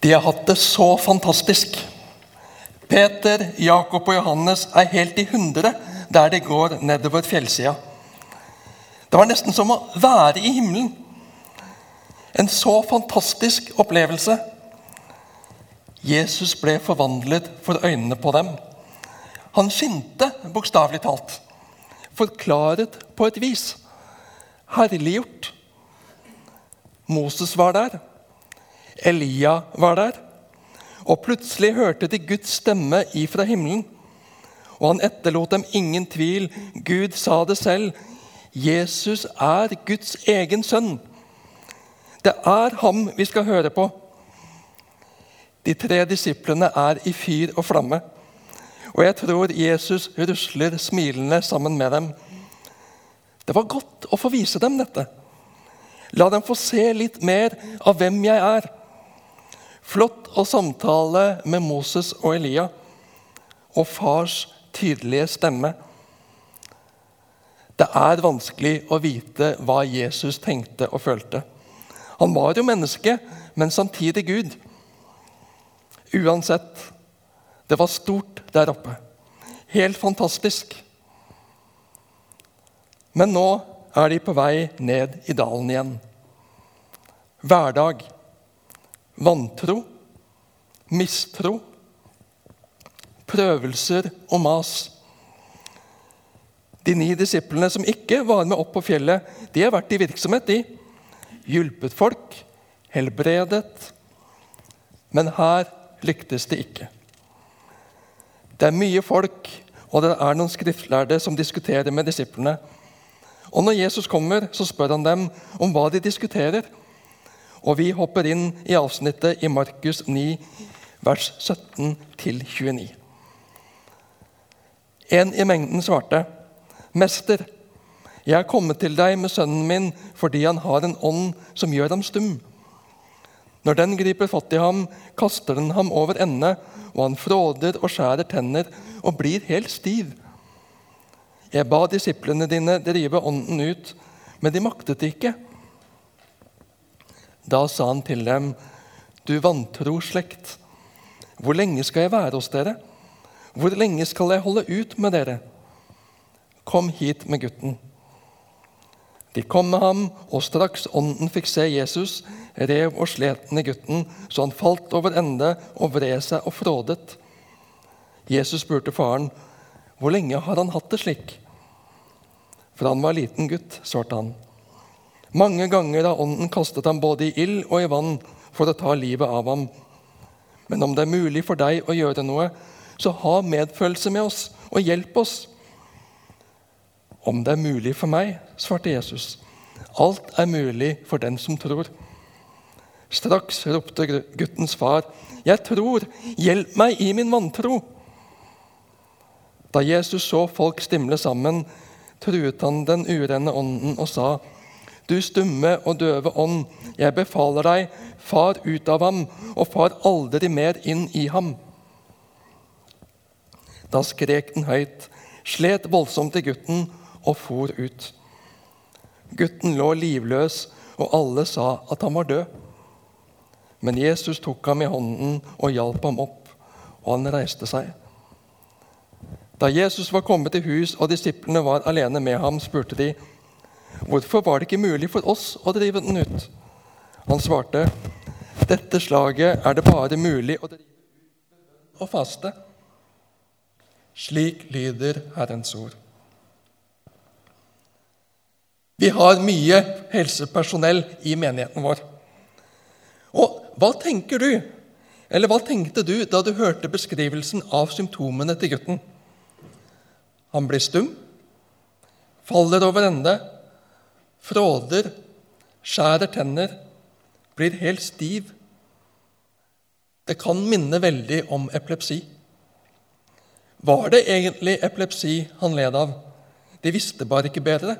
De har hatt det så fantastisk. Peter, Jakob og Johannes er helt i hundre der de går nedover fjellsida. Det var nesten som å være i himmelen. En så fantastisk opplevelse. Jesus ble forvandlet for øynene på dem. Han skinte, bokstavelig talt. Forklaret på et vis. Herliggjort. Moses var der. Elia var der. Og plutselig hørte de Guds stemme ifra himmelen. Og han etterlot dem ingen tvil. Gud sa det selv. Jesus er Guds egen sønn. Det er ham vi skal høre på. De tre disiplene er i fyr og flamme. Og jeg tror Jesus rusler smilende sammen med dem. Det var godt å få vise dem dette. La dem få se litt mer av hvem jeg er. Flott å samtale med Moses og Elia og fars tydelige stemme. Det er vanskelig å vite hva Jesus tenkte og følte. Han var jo menneske, men samtidig Gud. Uansett, det var stort der oppe. Helt fantastisk. Men nå er de på vei ned i dalen igjen. Hverdag vantro, mistro, prøvelser og mas. De ni disiplene som ikke var med opp på fjellet, de har vært i virksomhet. de. Hjulpet folk, helbredet. Men her lyktes det ikke. Det er mye folk, og det er noen skriftlærde som diskuterer med disiplene. Og Når Jesus kommer, så spør han dem om hva de diskuterer. Og vi hopper inn i avsnittet i Markus 9, vers 17-29. En i mengden svarte, 'Mester, jeg er kommet til deg med sønnen min fordi han har en ånd som gjør ham stum.' Når den griper fatt i ham, kaster den ham over ende, og han fråder og skjærer tenner og blir helt stiv. Jeg ba disiplene dine drive ånden ut, men de maktet det ikke. Da sa han til dem, du vantro slekt, hvor lenge skal jeg være hos dere? Hvor lenge skal jeg holde ut med dere? Kom hit med gutten. De kom med ham, og straks ånden fikk se Jesus, rev og slet ned gutten, så han falt over ende og vred seg og frådet. Jesus spurte faren, hvor lenge har han hatt det slik? For han var liten gutt, svarte han. Mange ganger har Ånden kastet ham både i ild og i vann for å ta livet av ham. Men om det er mulig for deg å gjøre noe, så ha medfølelse med oss og hjelp oss. Om det er mulig for meg, svarte Jesus. Alt er mulig for den som tror. Straks ropte guttens far, 'Jeg tror, hjelp meg i min vantro.' Da Jesus så folk stimle sammen, truet han den urene ånden og sa:" Du stumme og døve ånd, jeg befaler deg, far ut av ham, og far aldri mer inn i ham. Da skrek den høyt, slet voldsomt til gutten og for ut. Gutten lå livløs, og alle sa at han var død. Men Jesus tok ham i hånden og hjalp ham opp, og han reiste seg. Da Jesus var kommet til hus og disiplene var alene med ham, spurte de, Hvorfor var det ikke mulig for oss å drive den ut? Han svarte, dette slaget er det bare mulig å drive ut og faste. Slik lyder Herrens ord. Vi har mye helsepersonell i menigheten vår. Og hva tenker du, eller hva tenkte du da du hørte beskrivelsen av symptomene til gutten? Han blir stum, faller over ende, fråder, skjærer tenner, blir helt stiv. Det kan minne veldig om epilepsi. Var det egentlig epilepsi han led av? De visste bare ikke bedre.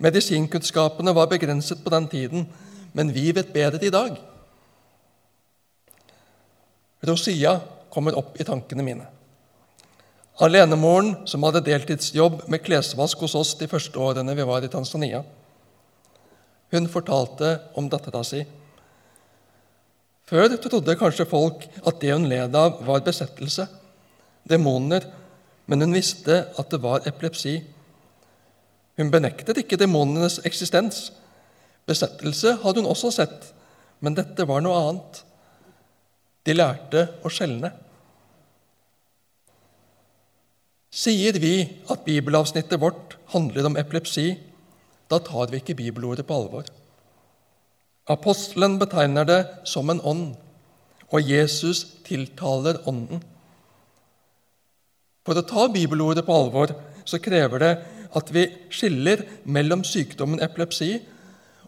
Medisinkunnskapene var begrenset på den tiden, men vi vet bedre i dag. Rosia kommer opp i tankene mine. Alenemoren som hadde deltidsjobb med klesvask hos oss de første årene vi var i Tanzania. Hun fortalte om dattera si. Før trodde kanskje folk at det hun led av, var besettelse, demoner, men hun visste at det var epilepsi. Hun benektet ikke demonenes eksistens. Besettelse hadde hun også sett, men dette var noe annet. De lærte å skjelne. Sier vi at bibelavsnittet vårt handler om epilepsi, da tar vi ikke bibelordet på alvor. Apostelen betegner det som en ånd, og Jesus tiltaler ånden. For å ta bibelordet på alvor så krever det at vi skiller mellom sykdommen epilepsi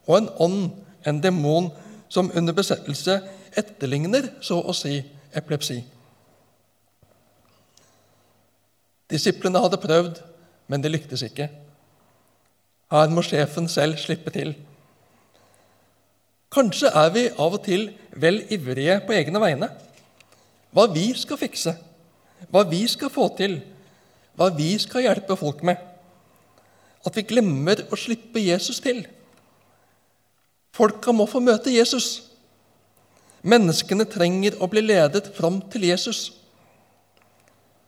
og en ånd, en demon, som under besettelse etterligner, så å si, epilepsi. Disiplene hadde prøvd, men det lyktes ikke. Her må sjefen selv slippe til. Kanskje er vi av og til vel ivrige på egne vegne. Hva vi skal fikse, hva vi skal få til, hva vi skal hjelpe folk med. At vi glemmer å slippe Jesus til. Folka må få møte Jesus. Menneskene trenger å bli ledet fram til Jesus.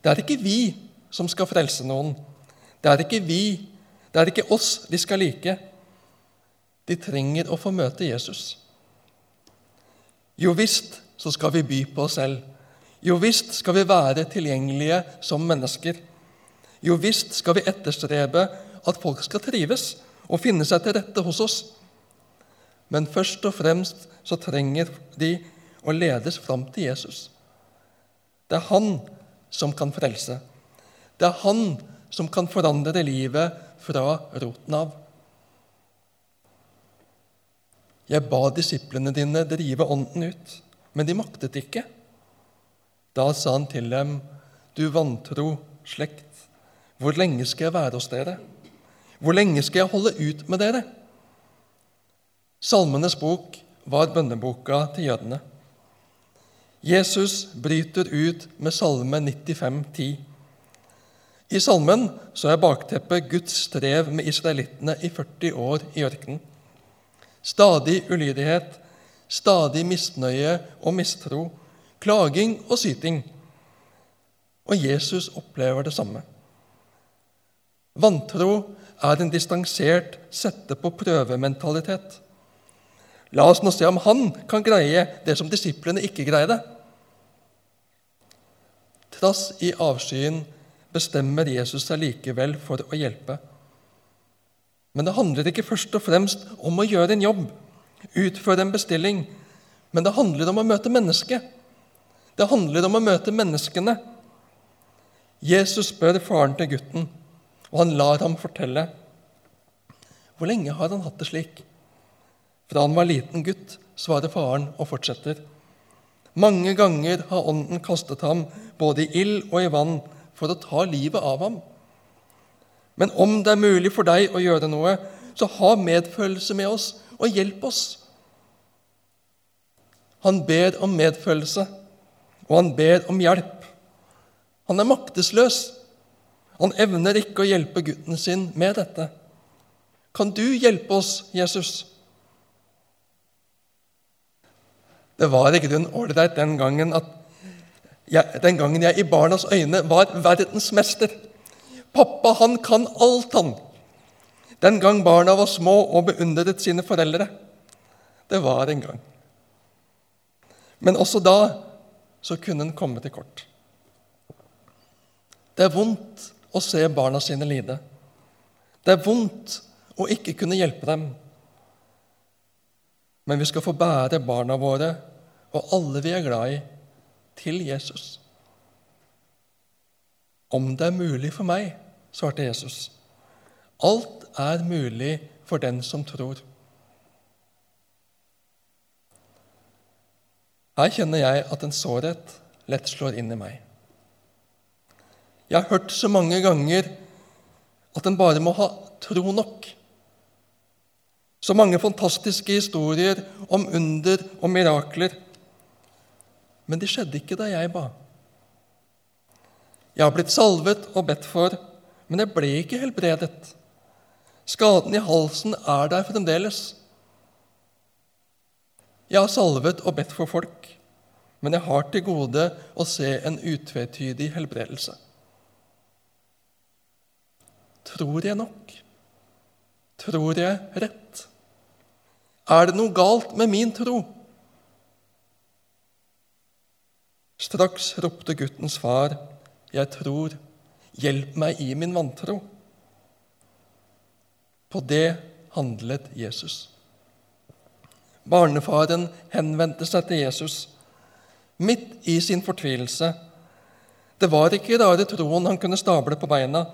Det er ikke vi som skal frelse noen. Det er ikke vi, det er ikke oss de skal like. De trenger å få møte Jesus. Jo visst så skal vi by på oss selv. Jo visst skal vi være tilgjengelige som mennesker. Jo visst skal vi etterstrebe at folk skal trives og finne seg til rette hos oss. Men først og fremst så trenger de å ledes fram til Jesus. Det er han som kan frelse. Det er han som kan forandre livet fra roten av. Jeg ba disiplene dine drive ånden ut, men de maktet ikke. Da sa han til dem, du vantro slekt, hvor lenge skal jeg være hos dere? Hvor lenge skal jeg holde ut med dere? Salmenes bok var bønneboka til jødene. Jesus bryter ut med Salme 95, 10. I salmen så er bakteppet Guds strev med israelittene i 40 år i ørkenen. Stadig ulydighet, stadig misnøye og mistro, klaging og syting. Og Jesus opplever det samme. Vantro er en distansert, sette på prøvementalitet. La oss nå se om han kan greie det som disiplene ikke greide. Trass i avskyen bestemmer Jesus seg likevel for å hjelpe. Men det handler ikke først og fremst om å gjøre en jobb, utføre en bestilling, men det handler om å møte mennesket. Det handler om å møte menneskene. Jesus spør faren til gutten, og han lar ham fortelle. Hvor lenge har han hatt det slik? Fra han var liten gutt, svarer faren og fortsetter. Mange ganger har ånden kastet ham både i ild og i vann for å ta livet av ham. Men om det er mulig for deg å gjøre noe, så ha medfølelse med oss og hjelp oss. Han ber om medfølelse, og han ber om hjelp. Han er maktesløs. Han evner ikke å hjelpe gutten sin med dette. Kan du hjelpe oss, Jesus? Det var i grunnen ålreit den gangen at jeg, den gangen jeg i barnas øyne var verdensmester. Pappa, han kan alt, han. Den gang barna var små og beundret sine foreldre. Det var en gang. Men også da så kunne en komme til kort. Det er vondt å se barna sine lide. Det er vondt å ikke kunne hjelpe dem. Men vi skal få bære barna våre og alle vi er glad i, til Jesus. Om det er mulig for meg, svarte Jesus. Alt er mulig for den som tror. Her kjenner jeg at en sårhet lett slår inn i meg. Jeg har hørt så mange ganger at en bare må ha tro nok. Så mange fantastiske historier om under og mirakler. Men det skjedde ikke da jeg ba. Jeg har blitt salvet og bedt for, men jeg ble ikke helbredet. Skaden i halsen er der fremdeles. Jeg har salvet og bedt for folk, men jeg har til gode å se en utvetydig helbredelse. Tror jeg nok? Tror jeg rett? Er det noe galt med min tro? Straks ropte guttens far, 'Jeg tror. Hjelp meg i min vantro.' På det handlet Jesus. Barnefaren henvendte seg til Jesus midt i sin fortvilelse. Det var ikke rare troen han kunne stable på beina,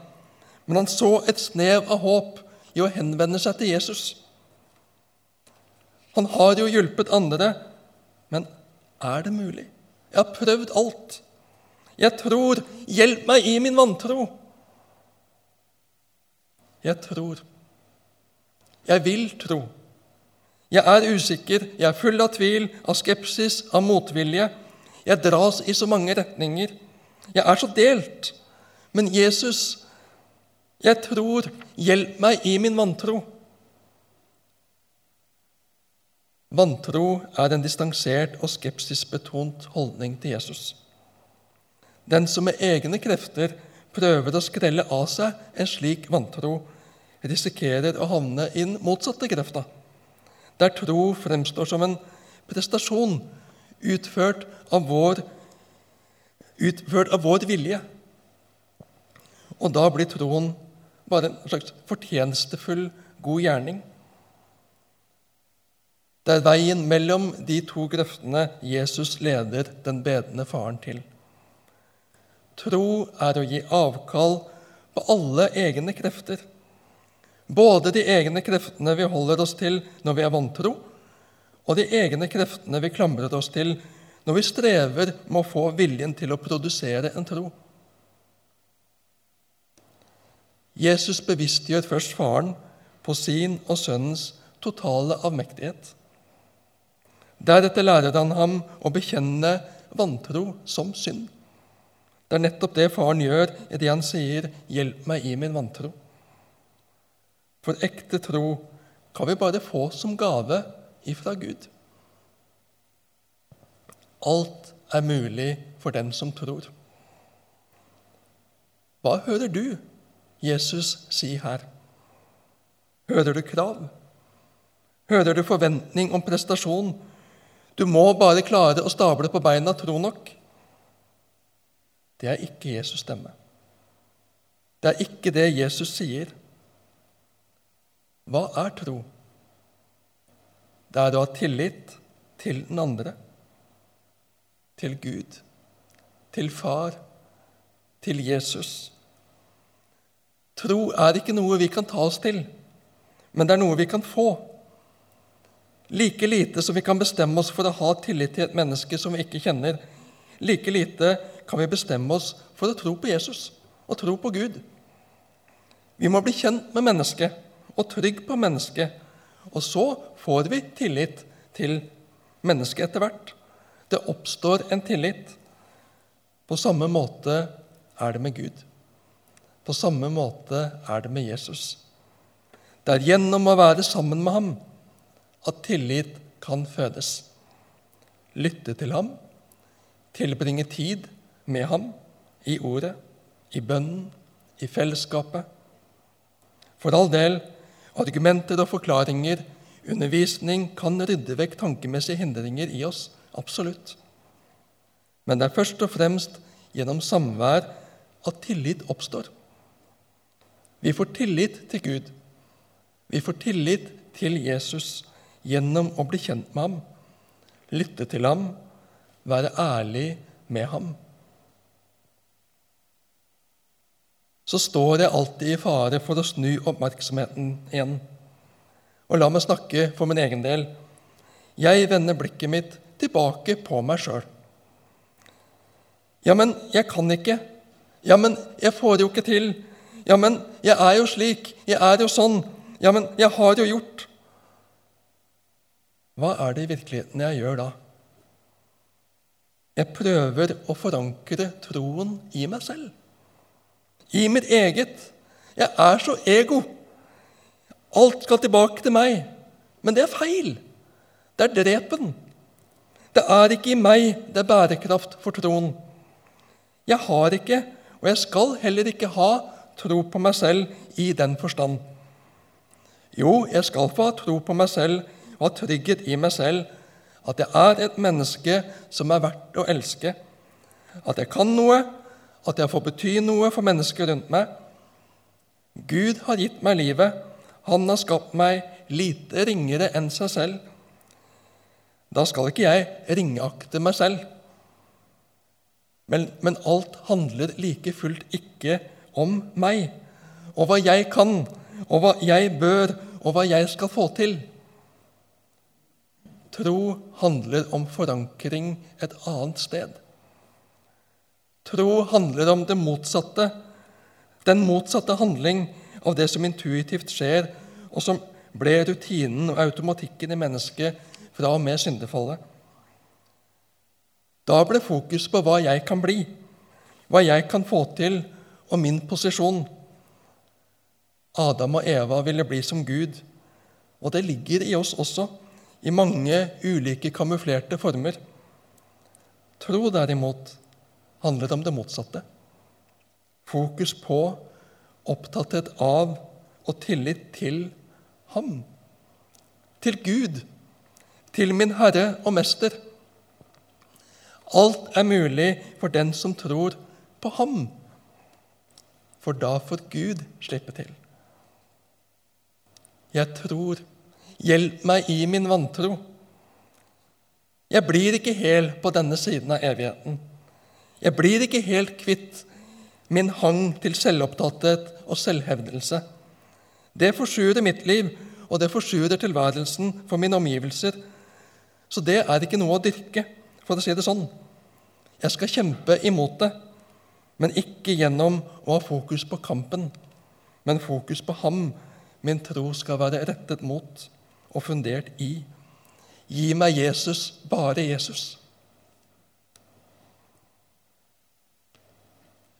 men han så et snev av håp i å henvende seg til Jesus. Han har jo hjulpet andre, men er det mulig? Jeg har prøvd alt. Jeg tror. Hjelp meg i min vantro. Jeg tror. Jeg vil tro. Jeg er usikker, jeg er full av tvil, av skepsis, av motvilje. Jeg dras i så mange retninger. Jeg er så delt. Men Jesus, jeg tror. Hjelp meg i min vantro. Vantro er en distansert og skepsisbetont holdning til Jesus. Den som med egne krefter prøver å skrelle av seg en slik vantro, risikerer å havne i den motsatte krefta, der tro fremstår som en prestasjon utført av vår, utført av vår vilje. Og da blir troen bare en slags fortjenestefull god gjerning. Det er veien mellom de to grøftene Jesus leder den bedende faren til. Tro er å gi avkall på alle egne krefter. Både de egne kreftene vi holder oss til når vi er vantro, og de egne kreftene vi klamrer oss til når vi strever med å få viljen til å produsere en tro. Jesus bevisstgjør først faren på sin og sønnens totale avmektighet. Deretter lærer han ham å bekjenne vantro som synd. Det er nettopp det faren gjør idet han sier 'Hjelp meg i min vantro'. For ekte tro kan vi bare få som gave ifra Gud. Alt er mulig for den som tror. Hva hører du Jesus si her? Hører du krav? Hører du forventning om prestasjon? Du må bare klare å stable på beina tro nok. Det er ikke Jesus' stemme. Det er ikke det Jesus sier. Hva er tro? Det er å ha tillit til den andre, til Gud, til Far, til Jesus. Tro er ikke noe vi kan ta oss til, men det er noe vi kan få. Like lite som vi kan bestemme oss for å ha tillit til et menneske som vi ikke kjenner, like lite kan vi bestemme oss for å tro på Jesus og tro på Gud. Vi må bli kjent med mennesket og trygg på mennesket, og så får vi tillit til mennesket etter hvert. Det oppstår en tillit. På samme måte er det med Gud. På samme måte er det med Jesus. Det er gjennom å være sammen med ham at tillit kan fødes. Lytte til ham, tilbringe tid med ham i ordet, i bønnen, i fellesskapet. For all del, argumenter og forklaringer, undervisning kan rydde vekk tankemessige hindringer i oss, absolutt. Men det er først og fremst gjennom samvær at tillit oppstår. Vi får tillit til Gud. Vi får tillit til Jesus gjennom å bli kjent med ham, lytte til ham, være ærlig med ham. Så står jeg alltid i fare for å snu oppmerksomheten igjen. Og la meg snakke for min egen del. Jeg vender blikket mitt tilbake på meg sjøl. Ja, men jeg kan ikke. Ja, men jeg får jo ikke til. Ja, men jeg er jo slik. Jeg er jo sånn. Ja, men jeg har jo gjort. Hva er det i virkeligheten jeg gjør da? Jeg prøver å forankre troen i meg selv. I mitt eget. Jeg er så ego. Alt skal tilbake til meg. Men det er feil. Det er drepen. Det er ikke i meg det er bærekraft for troen. Jeg har ikke, og jeg skal heller ikke ha, tro på meg selv i den forstand. Jo, jeg skal få ha tro på meg selv og har trygghet i meg selv, at jeg er et menneske som er verdt å elske, at jeg kan noe, at jeg får bety noe for mennesker rundt meg. Gud har gitt meg livet, han har skapt meg lite ringere enn seg selv. Da skal ikke jeg ringeakte meg selv. Men, men alt handler like fullt ikke om meg og hva jeg kan, og hva jeg bør, og hva jeg skal få til. Tro handler om forankring et annet sted. Tro handler om det motsatte, den motsatte handling av det som intuitivt skjer, og som ble rutinen og automatikken i mennesket fra og med syndefallet. Da ble fokus på hva jeg kan bli, hva jeg kan få til, og min posisjon. Adam og Eva ville bli som Gud, og det ligger i oss også, i mange ulike kamuflerte former. Tro, derimot, handler om det motsatte. Fokus på, opptatthet av og tillit til Ham. Til Gud, til min Herre og Mester. Alt er mulig for den som tror på Ham, for da får Gud slippe til. Jeg tror. Hjelp meg i min vantro. Jeg blir ikke hel på denne siden av evigheten. Jeg blir ikke helt kvitt min hang til selvopptatthet og selvhevdelse. Det forsurer mitt liv, og det forsurer tilværelsen for mine omgivelser. Så det er ikke noe å dyrke, for å si det sånn. Jeg skal kjempe imot det, men ikke gjennom å ha fokus på kampen, men fokus på ham min tro skal være rettet mot og fundert i. Gi meg Jesus, bare Jesus.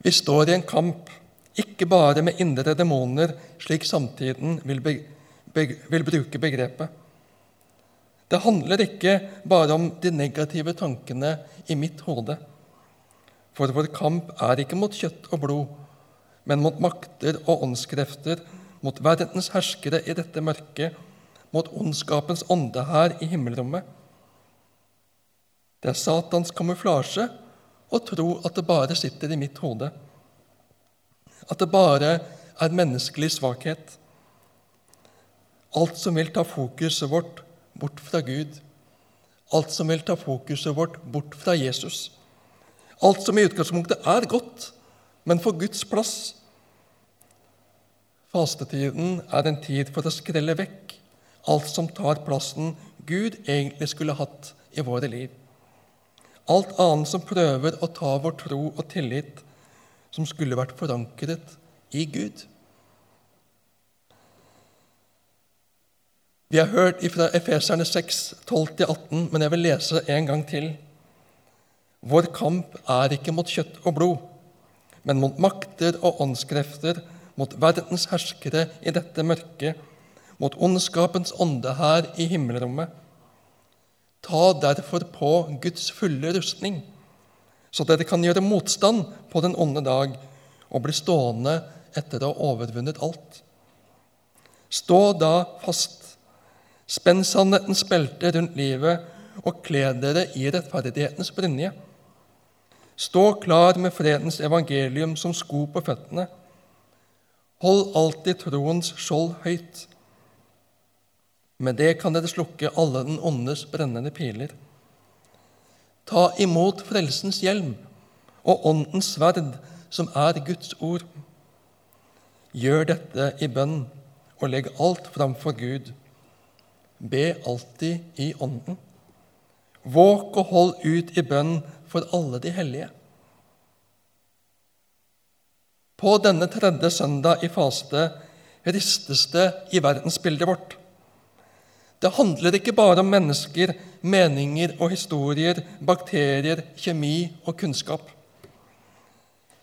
Vi står i en kamp, ikke bare med indre demoner, slik samtiden vil, be, be, vil bruke begrepet. Det handler ikke bare om de negative tankene i mitt hode. For vår kamp er ikke mot kjøtt og blod, men mot makter og åndskrefter mot verdens herskere i dette mørket, mot ondskapens ånde her i himmelrommet. Det er Satans kamuflasje å tro at det bare sitter i mitt hode, at det bare er menneskelig svakhet. Alt som vil ta fokuset vårt bort fra Gud, alt som vil ta fokuset vårt bort fra Jesus. Alt som i utgangspunktet er godt, men får Guds plass Fastetiden er en tid for å skrelle vekk alt som tar plassen Gud egentlig skulle hatt i våre liv. Alt annet som prøver å ta vår tro og tillit, som skulle vært forankret i Gud. Vi har hørt fra Efeserne 6, 12-18, men jeg vil lese en gang til. Vår kamp er ikke mot kjøtt og blod, men mot makter og åndskrefter mot verdens herskere i dette mørket, mot ondskapens ånde her i himmelrommet. Ta derfor på Guds fulle rustning, så dere kan gjøre motstand på den onde dag og bli stående etter å ha overvunnet alt. Stå da fast, spenn sannhetens belte rundt livet og kle dere i rettferdighetens brynje. Stå klar med fredens evangelium som sko på føttene Hold alltid troens skjold høyt. Med det kan dere slukke alle den åndes brennende piler. Ta imot frelsens hjelm og åndens sverd, som er Guds ord. Gjør dette i bønn og legg alt framfor Gud. Be alltid i Ånden. Våk og hold ut i bønn for alle de hellige. På denne tredje søndag i faste ristes det i verdensbildet vårt. Det handler ikke bare om mennesker, meninger og historier, bakterier, kjemi og kunnskap.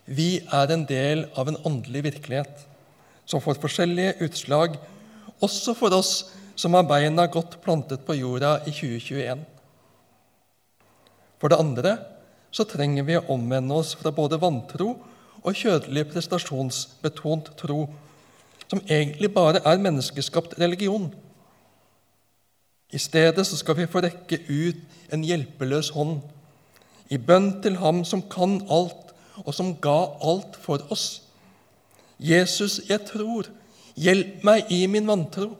Vi er en del av en åndelig virkelighet som får forskjellige utslag, også for oss som har beina godt plantet på jorda i 2021. For det andre så trenger vi å omvende oss fra både vantro og kjødelig prestasjonsbetont tro, som egentlig bare er menneskeskapt religion. I stedet så skal vi få rekke ut en hjelpeløs hånd i bønn til Ham som kan alt, og som ga alt for oss. Jesus, jeg tror. Hjelp meg i min vantro.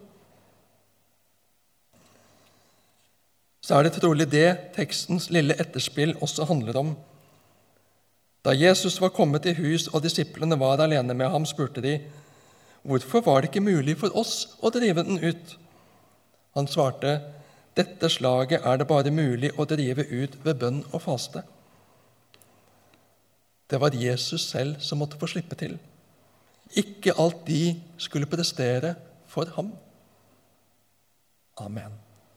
Så er det trolig det tekstens lille etterspill også handler om. Da Jesus var kommet i hus og disiplene var alene med ham, spurte de, hvorfor var det ikke mulig for oss å drive den ut? Han svarte, dette slaget er det bare mulig å drive ut ved bønn og faste. Det var Jesus selv som måtte få slippe til. Ikke alt de skulle prestere for ham. Amen.